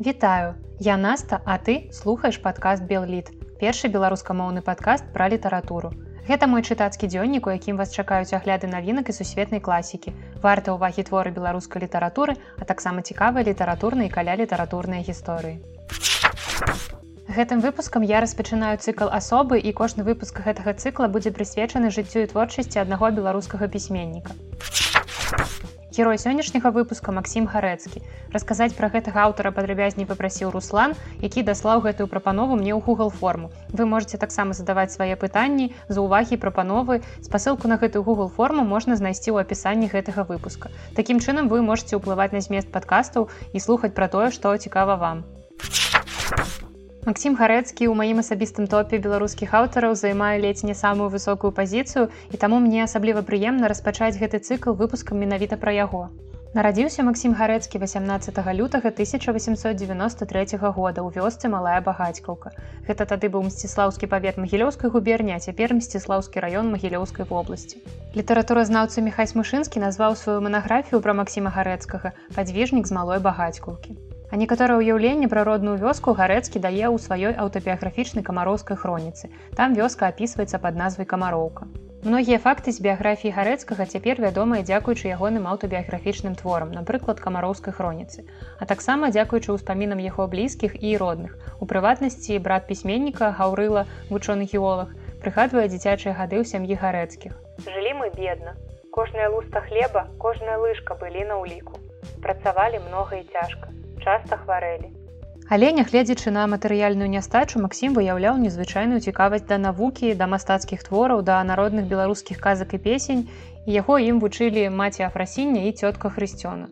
Вітаю, я Наста, а ты слухаеш падкаст Белліт, першы беларускамоўны падкаст пра літаратуру. Гэта мой чытацкі дзённік, у якім вас чакаюць агляды навінак і сусветнай класікі. Варта ўвагі творы беларускай літаратуры, а таксама цікавыя літаратурныя і каля літаратурныя гісторыі. Гэтым выпускам я распачынаю цыкл асобы і кожны выпуск гэтага цыкла будзе прысвечаны жыццю і творчасці аднаго беларускага пісьменніка. Герой сённяшняга выпуска Масім гарэцкі. Расказаць пра гэтага аўтара падрабязней папрасіў Руслан, які даслаў гэтую прапанову мне ў Google форму. Вы можете таксама задаваць свае пытанні за увагі прапановы. Спасылку на гэтую Google форму можна знайсці ў апісанні гэтага выпуска. Такім чынам вы можете ўплываць на змест падкастаў і слухаць пра тое, што цікава вам. Максім гарэцкі ў маім асабістым топе беларускіх аўтараў займае ледзь не самую высокую пазіцыю і таму мне асабліва прыемна распачаць гэты цыкл выпускам менавіта пра яго. Нарадзіўся Максім гарэцкі 18 лютага 1893 года ў вёсцы малая багацькаўка. Гэта тады быў мсціслаўскі павет магілёўскай губерні, а цяпер мсціслаўскі раён магілёўскай вобласці. Літаратуразнаўца Михась Мышынскі назваў сваю манаграфію пра Масіма гарэцкага падвіжнік з малой багацькаўкі. А некаторае ўяўленне пра родную вёску гарэцкі дае ў сваёй аўтабіяграфічнай камароўскай хроніцы. Там вёска апісваецца пад назвай камароўка. Многія факты з біяграфіі гарэцкага цяпер вядомыя дзякуючы ягоным аўтабіяграфічным творам, напрыклад камароўскай хроніцы. А таксама дзякуючы ўспамінам яго блізкіх і родных. У прыватнасці брат пісьменніка гаўрыла вучоны геолог прыгадвае дзіцячыя гады ў сям'і гарэцкіх. Жылі мы бедна. Кожная луста хлеба, кожная лыжка былі на ўліку. Працавалі многа і цяжка часта хварэлі. Але нягледзячы на матэрыяльную нястачу Масім выяўляў незвычайную цікавасць да навукі, да мастацкіх твораў, да народных беларускіх казак і песень, і яго ім вучылі маці афрасіння і цётка хрысцёна.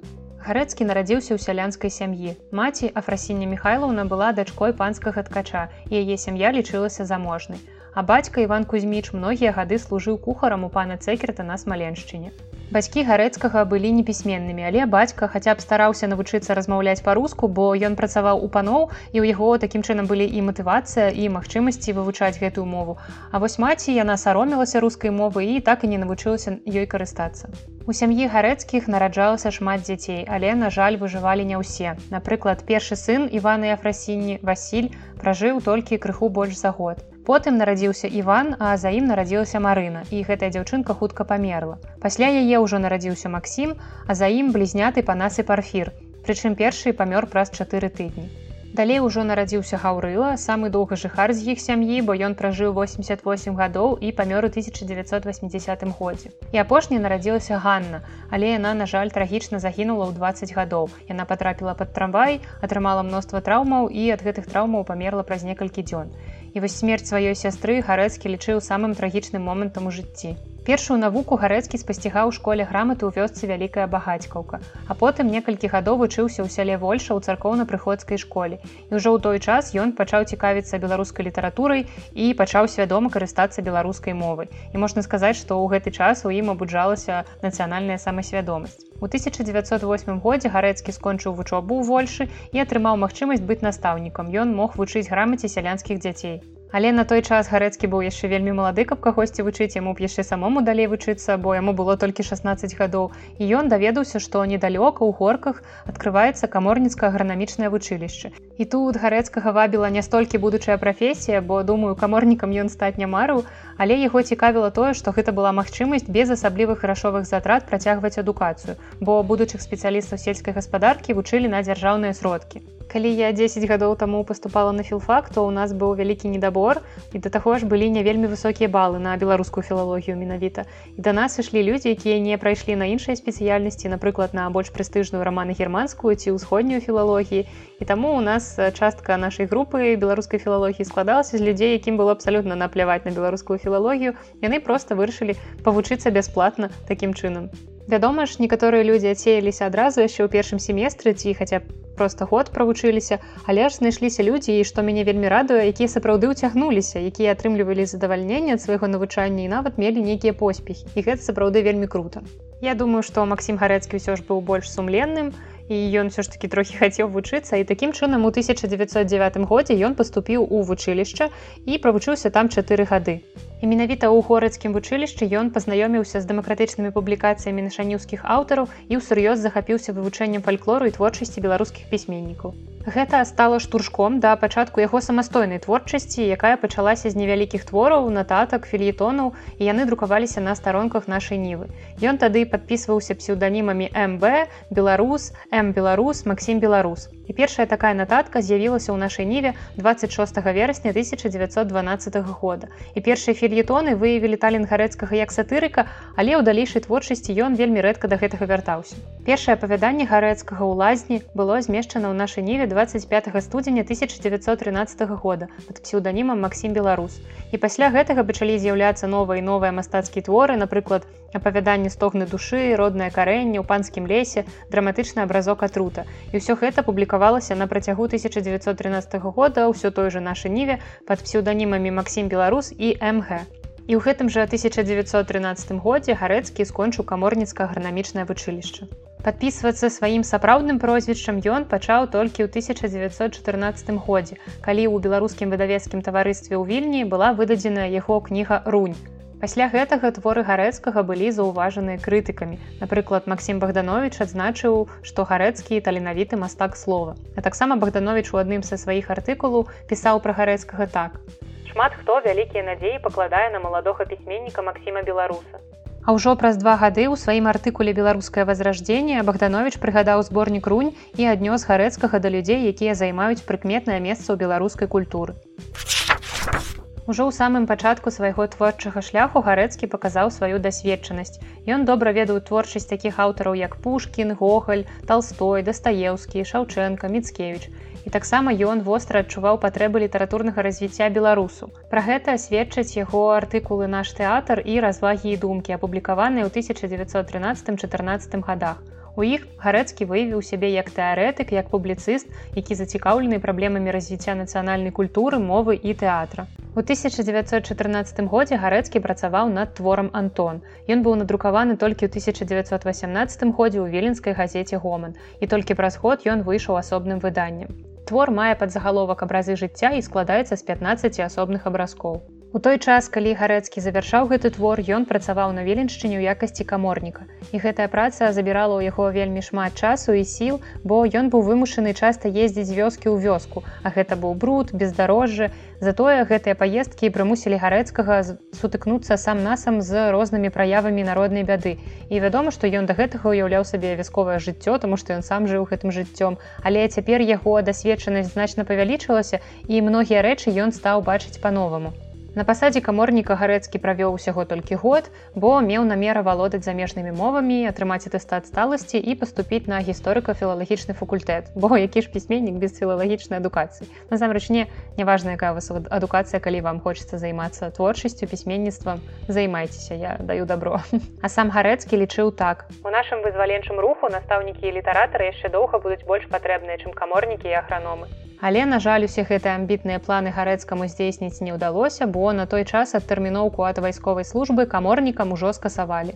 Гарэцкі нарадзіўся ў сялянскай сям'і. Маці Афрасіння Михайлаўна была дачкой панскага ткача, і яе сям'я лічылася заможнай. А бацька Іван Кузьміч многія гады служыў кухарам у пана Цэкерта на смаленшчыне. Бацькі гарэцкага былі непісьменнымі, але бацька хаця б стараўся навучыцца размаўляць па-руску, бо ён працаваў у паноў і ў яго такім чынам былі і матывацыя і магчымасці вывучаць гэтую мову. А вось маці яна саромілася рускай мовы і так і не навучылася ёй карыстацца. У сям'і гарэцкіх нараджалася шмат дзяцей, але, на жаль, выжывалі не ўсе. Напрыклад, першы сын Іваны Афрасіні Васіль пражыў толькі крыху больш за год. Потым нарадзіўся Іван, а за ім нарадзілася Марына і гэтая дзяўчынка хутка памерла. Пасля яе ўжо нарадзіўся Масім, а за ім блізняты панасы парфір. Прычым першы памёр праз чатыры тыдні. Далей ужо нарадзіўся гаўрыла, самы доўга жыхар з іх сям'і, бо ён пражыў 88 гадоў і памёр у 1980 годзе. І апошняя нарадзілася Ганна, але яна, на жаль, трагічна загінула ў 20 гадоў. Яна патрапіла пад трамвай, атрымала мноства траўмаў і ад гэтых траўмаў памерла праз некалькі дзён. І вось смерць сваёй сястры гарэцкі лічыў самым трагічным момантам у жыцці. Першую навуку гарэцкі спасцігаў у школе граматы ў вёсцы вялікая багацькаўка, а потым некалькі гадоў вучыўся ў сяле Вольша ў царкоўна-прыходскай школе. І ўжо ў той час ён пачаў цікавіцца беларускай літаратурай і пачаў свядома карыстацца беларускай мовай. І можна сказаць, што ў гэты час у ім абуджалася нацыянальная самасвядомасць. У 1908 годзе гарэцкі скончыў вучобу ў Вольшы і атрымаў магчымасць быць настаўнікам. Ён мог вучыць грамаце сялянскіх дзяцей. Але на той час гарэцкі быў яшчэ вельмі малады, каб кагосьці вучыць яму б яшчэ самому далей вучыцца, бо яму было толькі 16 гадоў. І ён даведаўся, што недалёка ў горках адкрываецца каморніцкае агранамічнае вучылішча. І тут гарэцкага вабіла не столькі будучая прафесія, бо думаю, каморнікам ён стаць не марыў, але яго цікавіла тое, што гэта была магчымасць без асаблівых грашовых затрат працягваць адукацыю, бо будучых спецыялістаў сельскай гаспадаркі вучылі на дзяржаўныя сродкі калі я 10 гадоў таму паступала на філфак то у нас быў вялікі недабор і да таго ж былі не вельмі высокія балы на беларускую філалогію менавіта. І да нас ішлі людзі якія не прайшлі на іншай спецыяльнасці напрыклад на больш прэстыжную раманы германскую ці ўсходнюю філалогіі і таму у нас частка нашай групы беларускай філалогіі складалася з людзей якім было абсалютна напляваць на беларускую філалогію. Яны просто вырашылі павучыцца бясплатна такім чынам Вядома ж, некаторыя людзі адсеяліся адразу яшчэ ў першым семестры ці хаця проста год правучыліся, але ж знайшліся людзі і што мяне вельмі радуе, якія сапраўды ўцягнуліся, якія атрымлівалі задавальненне ад свайго навучання і нават мелі нейкія поспехі. І гэта сапраўды вельмі круто. Я думаю, што Масім гарэцкі ўсё ж быў больш сумленным і ён все ж таки трохі хацеў вучыцца і такім чынам у 1909 годзе ён паступіў у вучылішча і правучыўся там чатыры гады. І менавіта ў горадскім вучылішчы ён пазнаёміўся з дэмакратычнымі публікацыямі нашаніўскіх аўтараў і ўсур'ёз захапіўся вывучэннем фальклору і творчасці беларускіх пісьменнікаў. Гэта стала штуршком да пачатку яго самастойнай творчасці, якая пачалася з невялікіх твораў, нататак, філетонаў і яны друкаваліся на старонках нашай нівы. Ён тады падпісваўся псеўданімамі МБ, беларус, М беларус, Масім беларус. І першая такая нататка з'явілася ў нашай ніве 26 верасня 1912 года. І першыя фільетоны выявілі талент гарэцкага як сатырыка, але ў далейшай творчасці ён вельмі рэдка да гэтага вяртаўся. Першае апавяданне гарэцкага ў лазні было змешчана ў нашай ніве 25 студзеня 1913 года пад псеўданімам Масім беларус. І пасля гэтага пачалі з'яўляцца новыя новыя мастацкія творы, напрыклад, апавяданне стогны душы, роднае карэнне ў панскім лесе, драматычны абразок атрута. І ўсё гэта публікавала публікавалася на працягу 1913 года ўсё той же наша ніве под псеўданімамі Масім беларус і МГ. І ў гэтым жа 1913 годзе гарэцкі скончыў каморніцка агранамічнае вучылішча. Падпісвацца сваім сапраўдным прозвішчам ён пачаў толькі ў 1914 годзе, калі ў беларускім выдавецкім таварыстве ў вільні была выдадзена яго кніга рунь. Пасля гэтага творы гарэцкага былі заўважаныя крытыкамі. Напрыклад, Масім Богданович адзначыў, што гарэцкі таленавіты мастак слова. А таксама Богданович у адным са сваіх артыкулаў пісаў пра гарэцкага так. Шмат хто вялікія надзеі пакладае на маладога пісьменніка Масіма беларуса. А ўжо праз два гады ў сваім артыкуле беларускае возрождение Богданович прыгадаў зборнік рунь і аднёс гарэцкага да людзей, якія займаюць прыкметнае месца ў беларускай культуры. Ужо ў самым пачатку свайго творчага шляху гарэцкі паказаў сваю дасведчанасць. Ён добра ведаў творчасць такіх аўтараў як Пушкін, Гогаль, Талстой, Дастаеўскі, Шаўчэнка, Міцкевіч. І таксама ён востра адчуваў патрэбы літаратурнага развіцця беларусу. Пра гэта сведчаць яго артыкулы наш тэатр і развагі і думкі, апублікаваныя ў 1913-14 годах. У іх гарэцкі выявіў сябе як тэарэтык, як публіцыст, які зацікаўлены праблемамі развіцця нацыянальнай культуры, мовы і тэатра. У 1914 годзе гарэцкі працаваў над творам Антон. Ён быў надрукаваны толькі ў 1918 годзе ў віленскай газеце гоман і толькі праз год ён выйшаў асобным выданнем. Твор мае падзагаловак абразы жыцця і складаецца з 15 асобных абразкоў. У той час, калі гарэцкі завяршаў гэты твор, ён працаваў на веленшчыне ў якасці каморніка. І гэтая праца забірала ў яго вельмі шмат часу і сіл, бо ён быў вымушаны часта ездзіць вёскі ў вёску, а гэта быў бруд, бездарожжа. Затое гэтыя паездкі прымусілі гарэцкага сутыкнуцца сам насам з рознымі праявамі народнай бяды. І вядома, што ён да гэтага ўяўляў сабе вясковае жыццё, таму што ён сам жыў гэтым жыццём. Але цяпер яго дасведчанасць значна павялічылася і многія рэчы ён стаў бачыць па-новаму. На пасадзе каморніка гарэцкі правёў усяго толькі год, бо меў намера валодаць замежнымі мовамі, атрымаць атэстат сталасці і паступіць на гісторыка-філалагічны факультэт. Бо які ж пісьменнік без філалагічнай адукацыі. Насамрэч не няважна, якая вас адукацыя, калі вам хочацца займацца творчасцю пісьменніцтвам, займайцеся, я даю добро. А сам гарэцкі лічыў так. У нашым вызваленчым руху настаўнікі і літаратары яшчэ доўга будуць больш патрэбныя, чым каморнікі і аграномы. Але, на жаль, усе гэтыя амбітныя планы гарэцкаму здзейсніць не ўдалося, бо на той час адтэрміноўку ад вайсковай службы каморнікам ужо скасавалі.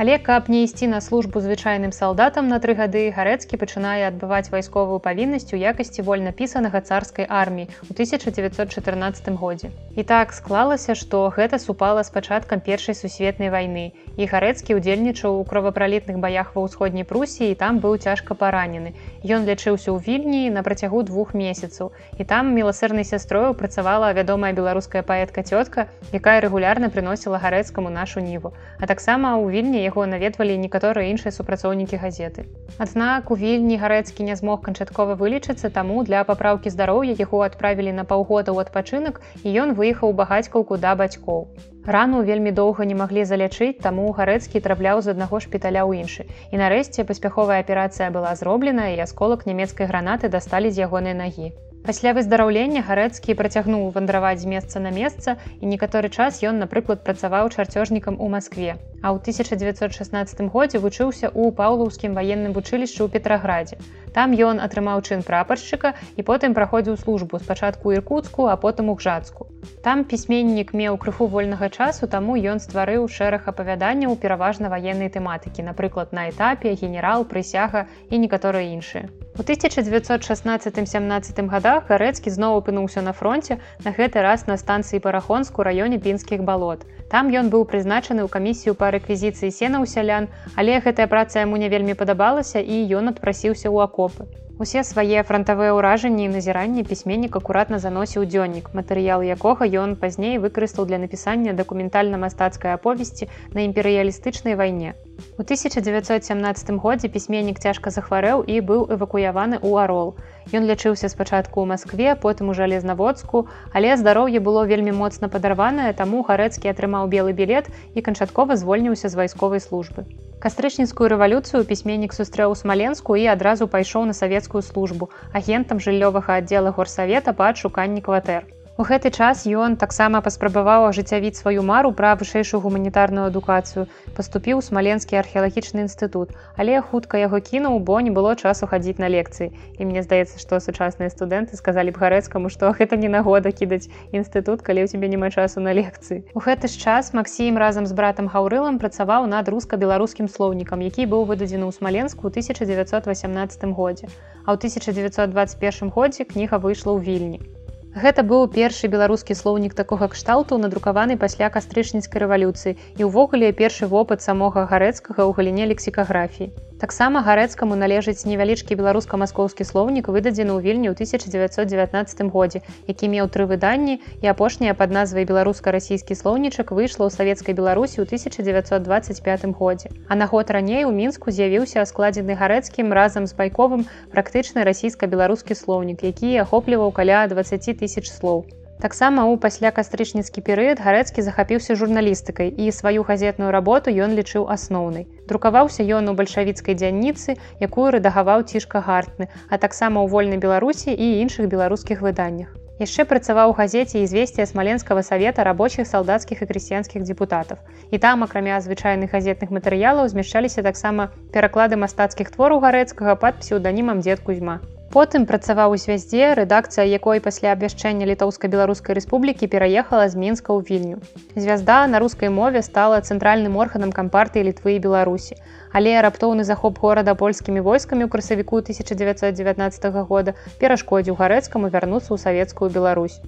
Але каб не ісці на службу звычайным салдатам на тры гады гарэцкі пачынае адбываць вайсковую павіннасць у якасці вольнапісанага царскай арміі у 1914 годзе. І так склалася, што гэта супала з пачаткам першай сусветнай вайны. І гарэцкі ўдзельнічаў у кровапралітных баях ва ўсходняй прусіі і там быў цяжка паранены. Ён лячыўся ў вільні на працягу двух месяцаў. І там міласэрнай сястрою працавала вядомая беларуская паэтка цётка, якая рэгулярна прыносіла гарэцкаму нашу ніву. А таксама ў вільні яго наведвалі некаторыя іншыя супрацоўнікі газеты. Аднак у вільні гарэцкі не змог канчаткова вылічыцца таму для папраўкі здароўя яго адправілі на паўгода ў адпачынак і ён выехаў багацькаўку да бацькоў. Рану вельмі доўга не маглі залячыць, таму гарэцкі трапляў з аднаго шпіталя ў іншы. І нарэшце паспяховая аперацыя была зроблена і асколак нямецкай гранаты дасталі з ягонай нагі. Пасля выздараўлення гарэцкі працягнуў вандраваць з месца на месца і некаторы час ён, напрыклад, працаваў чарцёжнікам у Маскве. А ў 1916 годзе вучыўся ў паўлаўскім ваенным вучылішчы ў петраградзе. Там ён атрымаў чын прапаршчыка і потым праходзіў службу спачатку іркуцку а потым у гжацку. Там пісьменнік меў крыху вольнага часу таму ён стварыў шэраг апавяданняў пераважна ваеннай тэматыкі напрыклад на этапе генерал прысяга і некаторыя іншыя. У 1916-17 годах гарэцкі зноў апынуўся на фронте на гэты раз на станцыі парахонску раёне пінскіх балот там ён быў прызначаны ў камісію па рэквізіцыі сена ў сялян але гэтая праца яму не вельмі падабалася і ён адпрасіўся ў акопы Усе свае франтавыя ўражанні і назіранні пісьменнік акуратна заносіў дзённік, матэрыял якога ён пазней выкарыстаў для напісання дакументальна-мастацкай аповесці на імперыялістычнай вайне. У 1917 годзе пісьменнік цяжка захварэў і быў эвакуяваны ў арол. Ён лячыўся спачатку ў Маскве, потым у жалезнаводску, але здароўе было вельмі моцна падарванае, таму гарэцкі атрымаў белы білет і канчаткова звольніўся з вайсковай службы. Кастрычніцкую рэвалюцыю пісьменнік сустрэў смаленску і адразу пайшоў на савецкую службу агентам жыллёвага аддзела горсавета па адшуканні кватэр. У гэты час ён таксама паспрабаваў ажыццявіць сваю мару пра вышэйшую гуманітарную адукацыю, паступіў смаленскі археалагічны інстытут, але хутка яго кінуў, бо не было часу хадзіць на лекцыі. І мне здаецца, што сучасныя студэнты сказалі б гарэцкаму, што гэта не нагода кідаць інстытут, калі ў цябе няма часу на лекцыі. У гэты ж час Масім разам з братам гаўрылам працаваў над руска-беларускім слоўнікам, які быў выдадзены ў смаленску 1918 годзе. А ў 1921 годзе кніга выйшла ў вільні. Гэта быў першы беларускі слоўнік такога кшталту надрукаваны пасля кастрычніцкай рэвалюцыі і ўвогуле першы вопыт самога гарэцкага ў галіне лексікаграфіі. Таксама гарэцкаму належыць невялічкі беларуска-маскоўскі слоўнік выдадзены ў вільні ў 1919 годзе, які меў тры выданні і апошняя пад назвай беларуска-расійскі слоўнічак выйшла ў савецкай беларусі ў 1925 годзе. А на год раней у мінску з'явіўся складзены гарэцкім разам з байковым практычны расійска-беларускі слоўнік, які ахопліваў каля 20 тысяч слоў. Таксама ў паслякастрычніцкі перыяд гарэцкі захапіўся журналістыкай і сваю газетную работу ён лічыў асноўнай. Друкаваўся ён у бальшавіцкай дзянніцы, якую рэдагаваў цішка гартны, а таксама ў вольнай беларусі і іншых беларускіх выданнях. Яшчэ працаваў у газеце ізвесція смаленскага савета рабочых салдацкіх і крысціянскіх депутатаў. І там, акрамя звычайных газетных матэрыялаў змяшчаліся таксама пераклады мастацкіх твораў гарэцкага пад псеўданімам дзед кузьма. Потым працаваў у звяздзе, рэдакцыя якой пасля абвяшчэння літоўска-беларускай рэспублікі пераехала з мінска ў вільню. Звязда на рускай мове стала цэнтральным органам кампартыі літвы і Беларусі. Але раптоўны захоп горада польскімі войскамі ў красавіку 1919 года перашкодзіў гарэцкаму вярнуцца ў савецкую Беларусь.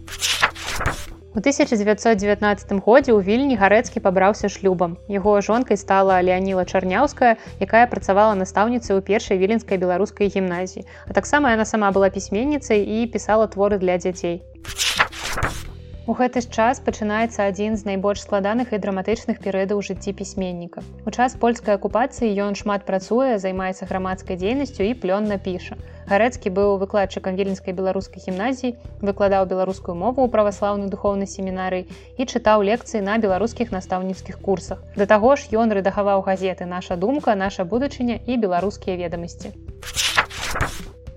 У 1919 годзе ў вільні гарэцкі пабраўся шлюбам. Яго жонкай стала Леаніла Чарняўская, якая працавала настаўніцай у першай віленскай беларускай гімназіі. А таксама яна сама была пісьменніцай і пісала творы для дзяцей. У гэты ж час пачынаецца адзін з найбольш складаных і драматычных перыядаў жыцці пісьменніка. У час польскай акупацыі ён шмат працуе, займаецца грамадскай дзейнасцю і плённа піша. Гарэцкі быў выкладчыкам віленскай беларускай гімназіі, выкладаў беларускую мову ў праваслаўнай духовнай семінарыі і чытаў лекцыі на беларускіх настаўніцкіх курсах. Да таго ж ён рэдагаваў газеты наша думка, наша будучыня і беларускія ведамасці.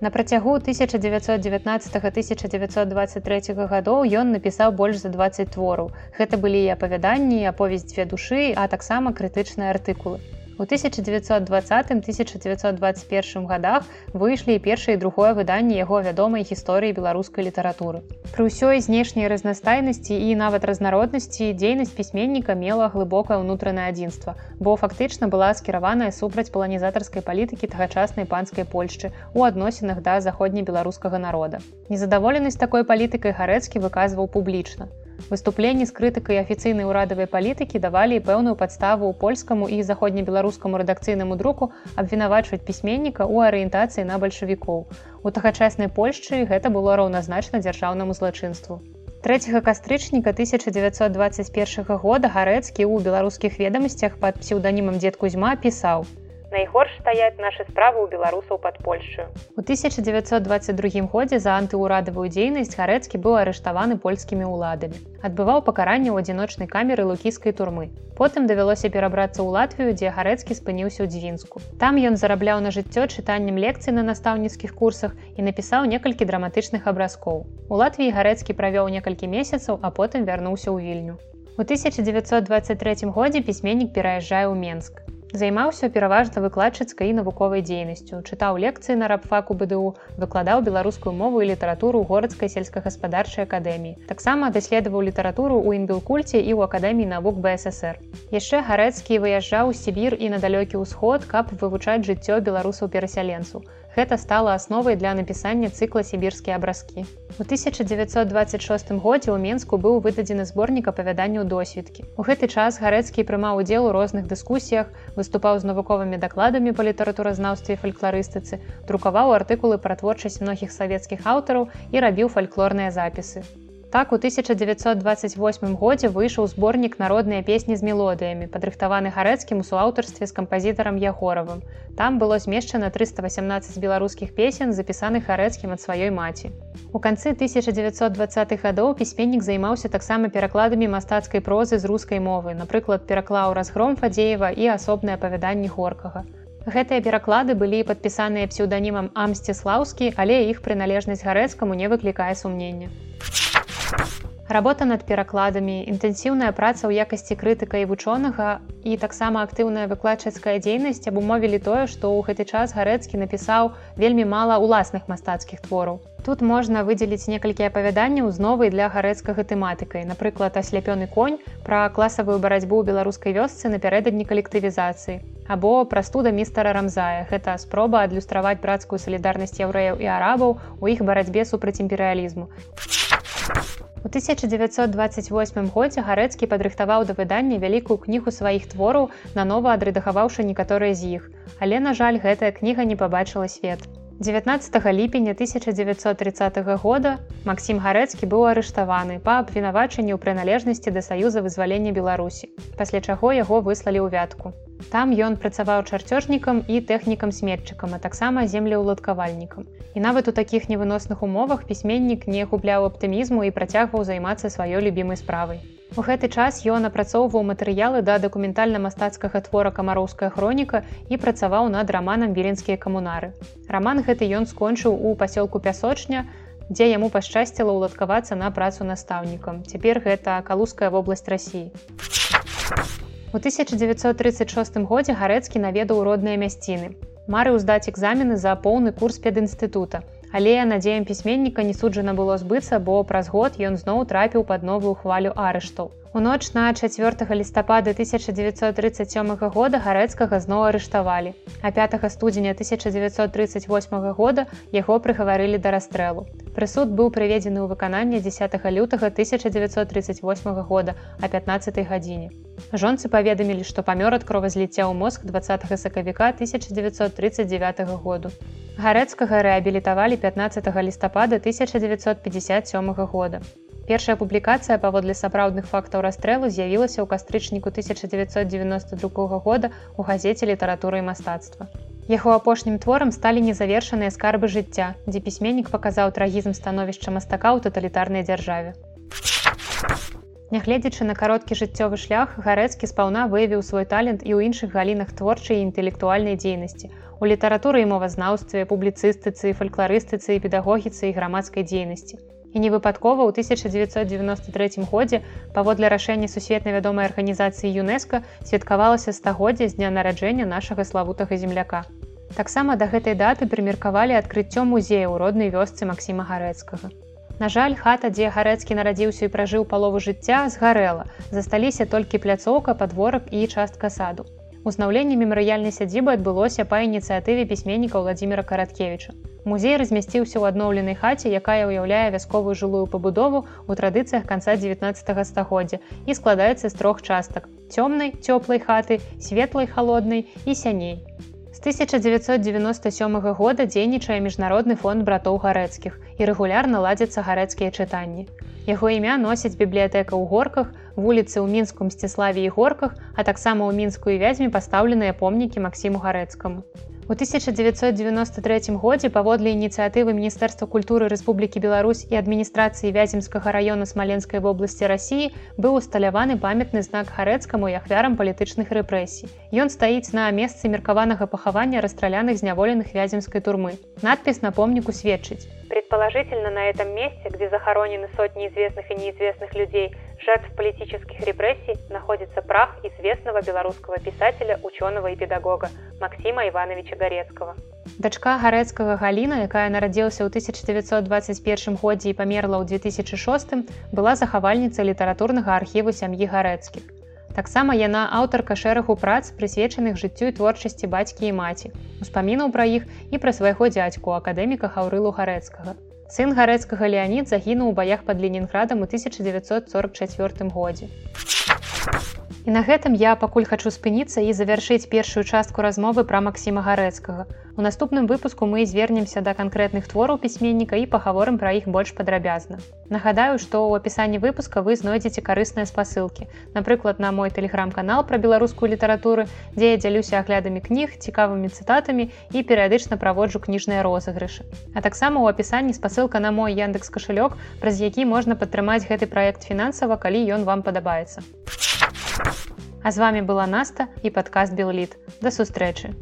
На працягу 1919-1923 гадоў ён напісаў больш за 20 твораў. Гэта былі і апавяданні, аповесць дзве душы, а таксама крытычныя артыкулы. У 1920-1921 годах выйшлі і першае і другое выданне яго вядомай гісторыі беларускай літаратуры. Пры ўсёй знешняй разнастайнасці і нават разнароднасці дзейнасць пісьменніка мела глыбокае ўнутранае адзінства, бо фактычна была скіраваная супраць паланізатарскай палітыкі тагачаснай панскай Польшчы ў адносінах да заходнебеларускага народа. Незадаволенасць такой палітыкай гарэцкі выказваў публічна. Выступленні з крытыкай афіцыйнай урадавай палітыкі давалі пэўную падставу польскаму і заходнебеларускаму рэдакцыйнаму друку абвінавачваць пісьменніка ў арыентацыі на бальшавікоў. У тагачаснай Польшчы гэта было раўназначна дзяржаўнаму злачынству. 3 кастрычніка 1921 года гарэцкі ў беларускіх ведамасцях пад псеўданімам дзед кузьма пісаў: найгорш стаяць нашы справы ў беларусаў пад Польшчаю. У 1922 годзе за антыўрадавую дзейнасць гарэцкі быў арыштаваны польскімі ўладамі. Адбываў пакаранне ў адзіночнай камеры лукійскай турмы. Потым давялося перабрацца ў Латвію, дзе гарэцкі спыніўся ў дзвінску. Там ён зарабляў на жыццё чытаннем лекцый на настаўніцкіх курсах і напісаў некалькі драматычных абразкоў. У Латвіі гарэцкі правёў некалькі месяцаў, а потым вярнуўся ў вільню. У 1923 годзе пісьменнік пераязджае ў Менск. Займаўся пераважна выкладчыцкай і навуковай дзейнасцю, чытаў лекцыі на рабфаку БДУ, выкладаў беларускую мову і літаратуру ў горадскай сельскагаспадарчай акадэміі. Таксама даследаваў літаратуру ў індылкульце і ў акадэміі навук БССР. Яшчэ гарэцкі выязджаў Сібір і на далёкі ўсход, каб вывучаць жыццё беларусаў перасяленцу. Гэта стала асновай для напісання цыкла сібірскія абразкі. У 1926 годзе ў Менску быў выдадзены зборнік апавяданняў досведкі. У гэты час гарэцкі прымаў удзел у розных дыскусіях, выступаў з навуковымі дакладамі па літаратуразнаўстве фальклорыстыцы, друкаваў артыкулы пра творчасць многіх савецкіх аўтараў і рабіў фальклорныя запісы. Так у 1928 годзе выйшаў зборнік народныя песні з мелодыямі, падрыхтаваны гарэцкім у суаўтарстве з кампазітарам Ягоравым. Там было змешчана 318 беларускіх песен, запісаных гарэцкім ад сваёй маці. У канцы 1920-х гадоў пісьменнік займаўся таксама перакладамі мастацкай прозы з рускай мовы, напрыклад, пераклаў разгром Фадзеева і асобныя апавяданні горкага. Гэтыя пераклады былі падпісаныя псеўданімам Амсціслаўскі, але іх прыналежнасць гарэцкаму не выклікае сумнення. Работа над перакладамі, інтэнсіўная праца ў якасці крытыка і вучонага і таксама актыўная выкладчацкая дзейнасць абумовілі тое, што ў гэты час гарэцкі напісаў вельмі мала ўласных мастацкіх твораў. Тут можна выдзеліць некалькі апавяданняў з новай для гарэцкага тэматыкай, напрыклад, асляпёны конь пра класавую барацьбу ў беларускай вёсцы напярэдадні калектывізацыі. Або прастуда містара рамзая. Гэта спроба адлюстраваць брацкую салідарнасць яўрэяў і арабаў у іх барацьбе супраць імперыялізму. У 1928 годзе гарэцкі падрыхтаваў да выдання вялікую кнігу сваіх твораў, нанова адрэдагаваўшы некаторыя з іх. Але, на жаль, гэтая кніга не пабачыла свет. 19 ліпеня 1930 года Макссім гарэцкі быў арыштаваны па абвінавачанні ў прыналежнасці да саюза вызвалення Беларусі, пасля чаго яго выслалі ў вятку. Там ён працаваў чарцёжнікам і тэхнікам сметчыкам, а таксама землеўладкавальнікам. І нават у такіх невыносных умовах пісьменнік не губляў аптымізму і працягваў займацца сваёй любімай справай. У гэты час ён апрацоўваў матэрыялы да дакументальна-мастацкага твора камароўская хроніка і працаваў над раманам віленскія камунары. Раман гэты ён скончыў у пасёлку пясочня, дзе яму пашчасціла ўладкавацца на працу настаўнікам. Цяпер гэта калуская вобласць рассіі. У 1936 годзе гарэцкі наведаў родныя мясціны. Марыў здаць экзамены за поўны курс педінстытута. Але надзеям пісьменніка не суджана было збыцца, бо праз год ён зноў трапіў пад новую хвалю арыштаў. У ноч на 4 лістапада 1937 года гарэцкага зноў арыштавалі. А 5 студзеня 1938 года яго прыгаварылі да расстрэлу. Прысуд быў прыведзены ў выкананне 10 лютага 1938 года а 15 гадзіне. Жонцы паведамілі, што памёр ад кровазліцця ў мозг 20 сакавіка 1939 году. Гарэцкага рэабілітавалі 15 лістапада 1957 года. Першая публікацыя паводле сапраўдных фактаў расстрэлу з'явілася ў кастрычніку 1992 года ў газеце літаратуры і мастацтва. Яго апошнім творам сталі незавершаныя скарбы жыцця, дзе пісьменнік паказаў трагізм становішча мастака ў таталітарнай дзяржаве. Нягледзячы на кароткі жыццёвы шлях, гарэцкі спаўна выявіў свой талент і ў іншых галінах творчай і інтэлектуальнай дзейнасці. У літаратуры і мовазнаўстве, публіцыстыцы, фальклорыстыцы і педагогіцы і грамадскай дзейнасці і невыпадкова ў 1993 годзе паводле рашэння сусветна вядомай арганізацыі ЮНЕСКО святкавалася стагоддзя з дня нараджэння нашага славутага земляка. Таксама да гэтай даты прымеркавалі адкрыццё музея ў роднай вёсцы Масіма гарэцкага. На жаль, хата, дзе гарэцкі нарадзіўся і пражыў палову жыцця, згарэла. Засталіся толькі пляцоўка, падворак і частка саду. Узнаўленне мемарыяльнай сядзібы адбылося па ініцыятыве пісьменніка Владимира караткевича. Музей размясціўся ў адноўленай хаце, якая ўяўляе вясковую жылую пабудову ў традыцыях канца 19 стагоддзя і складаецца з трох частак: цёмнай, цёплай хаты, светлай халоднай і сяней. З 1997 года дзейнічае міжнародны фонд братоў гарэцкіх і рэгулярна ладзяцца гарэцкія чытанні. Яго імя носіць бібліятэка ў горках, вуліцы ў мінску мсціславе і горках, а таксама ў мінскую вязьме пастаўленыя помнікі Масіму гарэцкаму. У 1993 годзе паводле ініцыятывы міністэрства культуры Рэспублікі Беларусь і адміністрацыі вяземскага раёна смаленскай вобласці рассіі быў усталяваны памятны знак харэцкаму і ахвярам палітычных рэпрэсій. Ён стаіць на месцы меркаванага пахавання расстраляных зняволеных вяземскай турмы. Надпіс на помніку сведчыць. Предположительно, на этом месте, где захоронены сотни известных и неизвестных людей, жертв политических репрессий находится прах известного белорусского писателя, ученого и педагога Максима Ивановича Горецкого. Дачка гарэцкага Галіна, якая нарадзілася ў 1921 годзе і памерла ў 2006, была захавальніцай літаратурнага архіву сям'і гарэцкіх. Таксама яна аўтарка шэрагу прац, прысвечаных жыццю і творчасці бацькі і маці, успамінаў пра іх і пра свайго дзядзьку акадэміка Хаўрылу гарэцкага. Сын гарэцкага Леонид загінуў у баях пад Ленінградам у 1944 годзе. І на гэтым я пакуль хачу спыніцца і завяршыць першую частку размовы пра Масіма гарэцкага. У наступным выпуску мы звернемся да канкрэтных твораў пісьменніка і пагаворым пра іх больш падрабязна. Нагадаю, што ў апісанні выпуска вы знойдзеце карысныя спасылкі. Напрыклад, на мой тэлеграм-канал пра беларускую літаратуру, дзе я дзялюся аглядамі кніг, цікавымі цытатамі і перыядычна праводжу кніжныя розыгрышы. А таксама ў апісанні спасылка на мой яндекс кашалёк, праз які можна падтрымаць гэты праект фінансава, калі ён вам падабаецца. А з вами была Наста і падкаст Белліт. Да сустрэчы.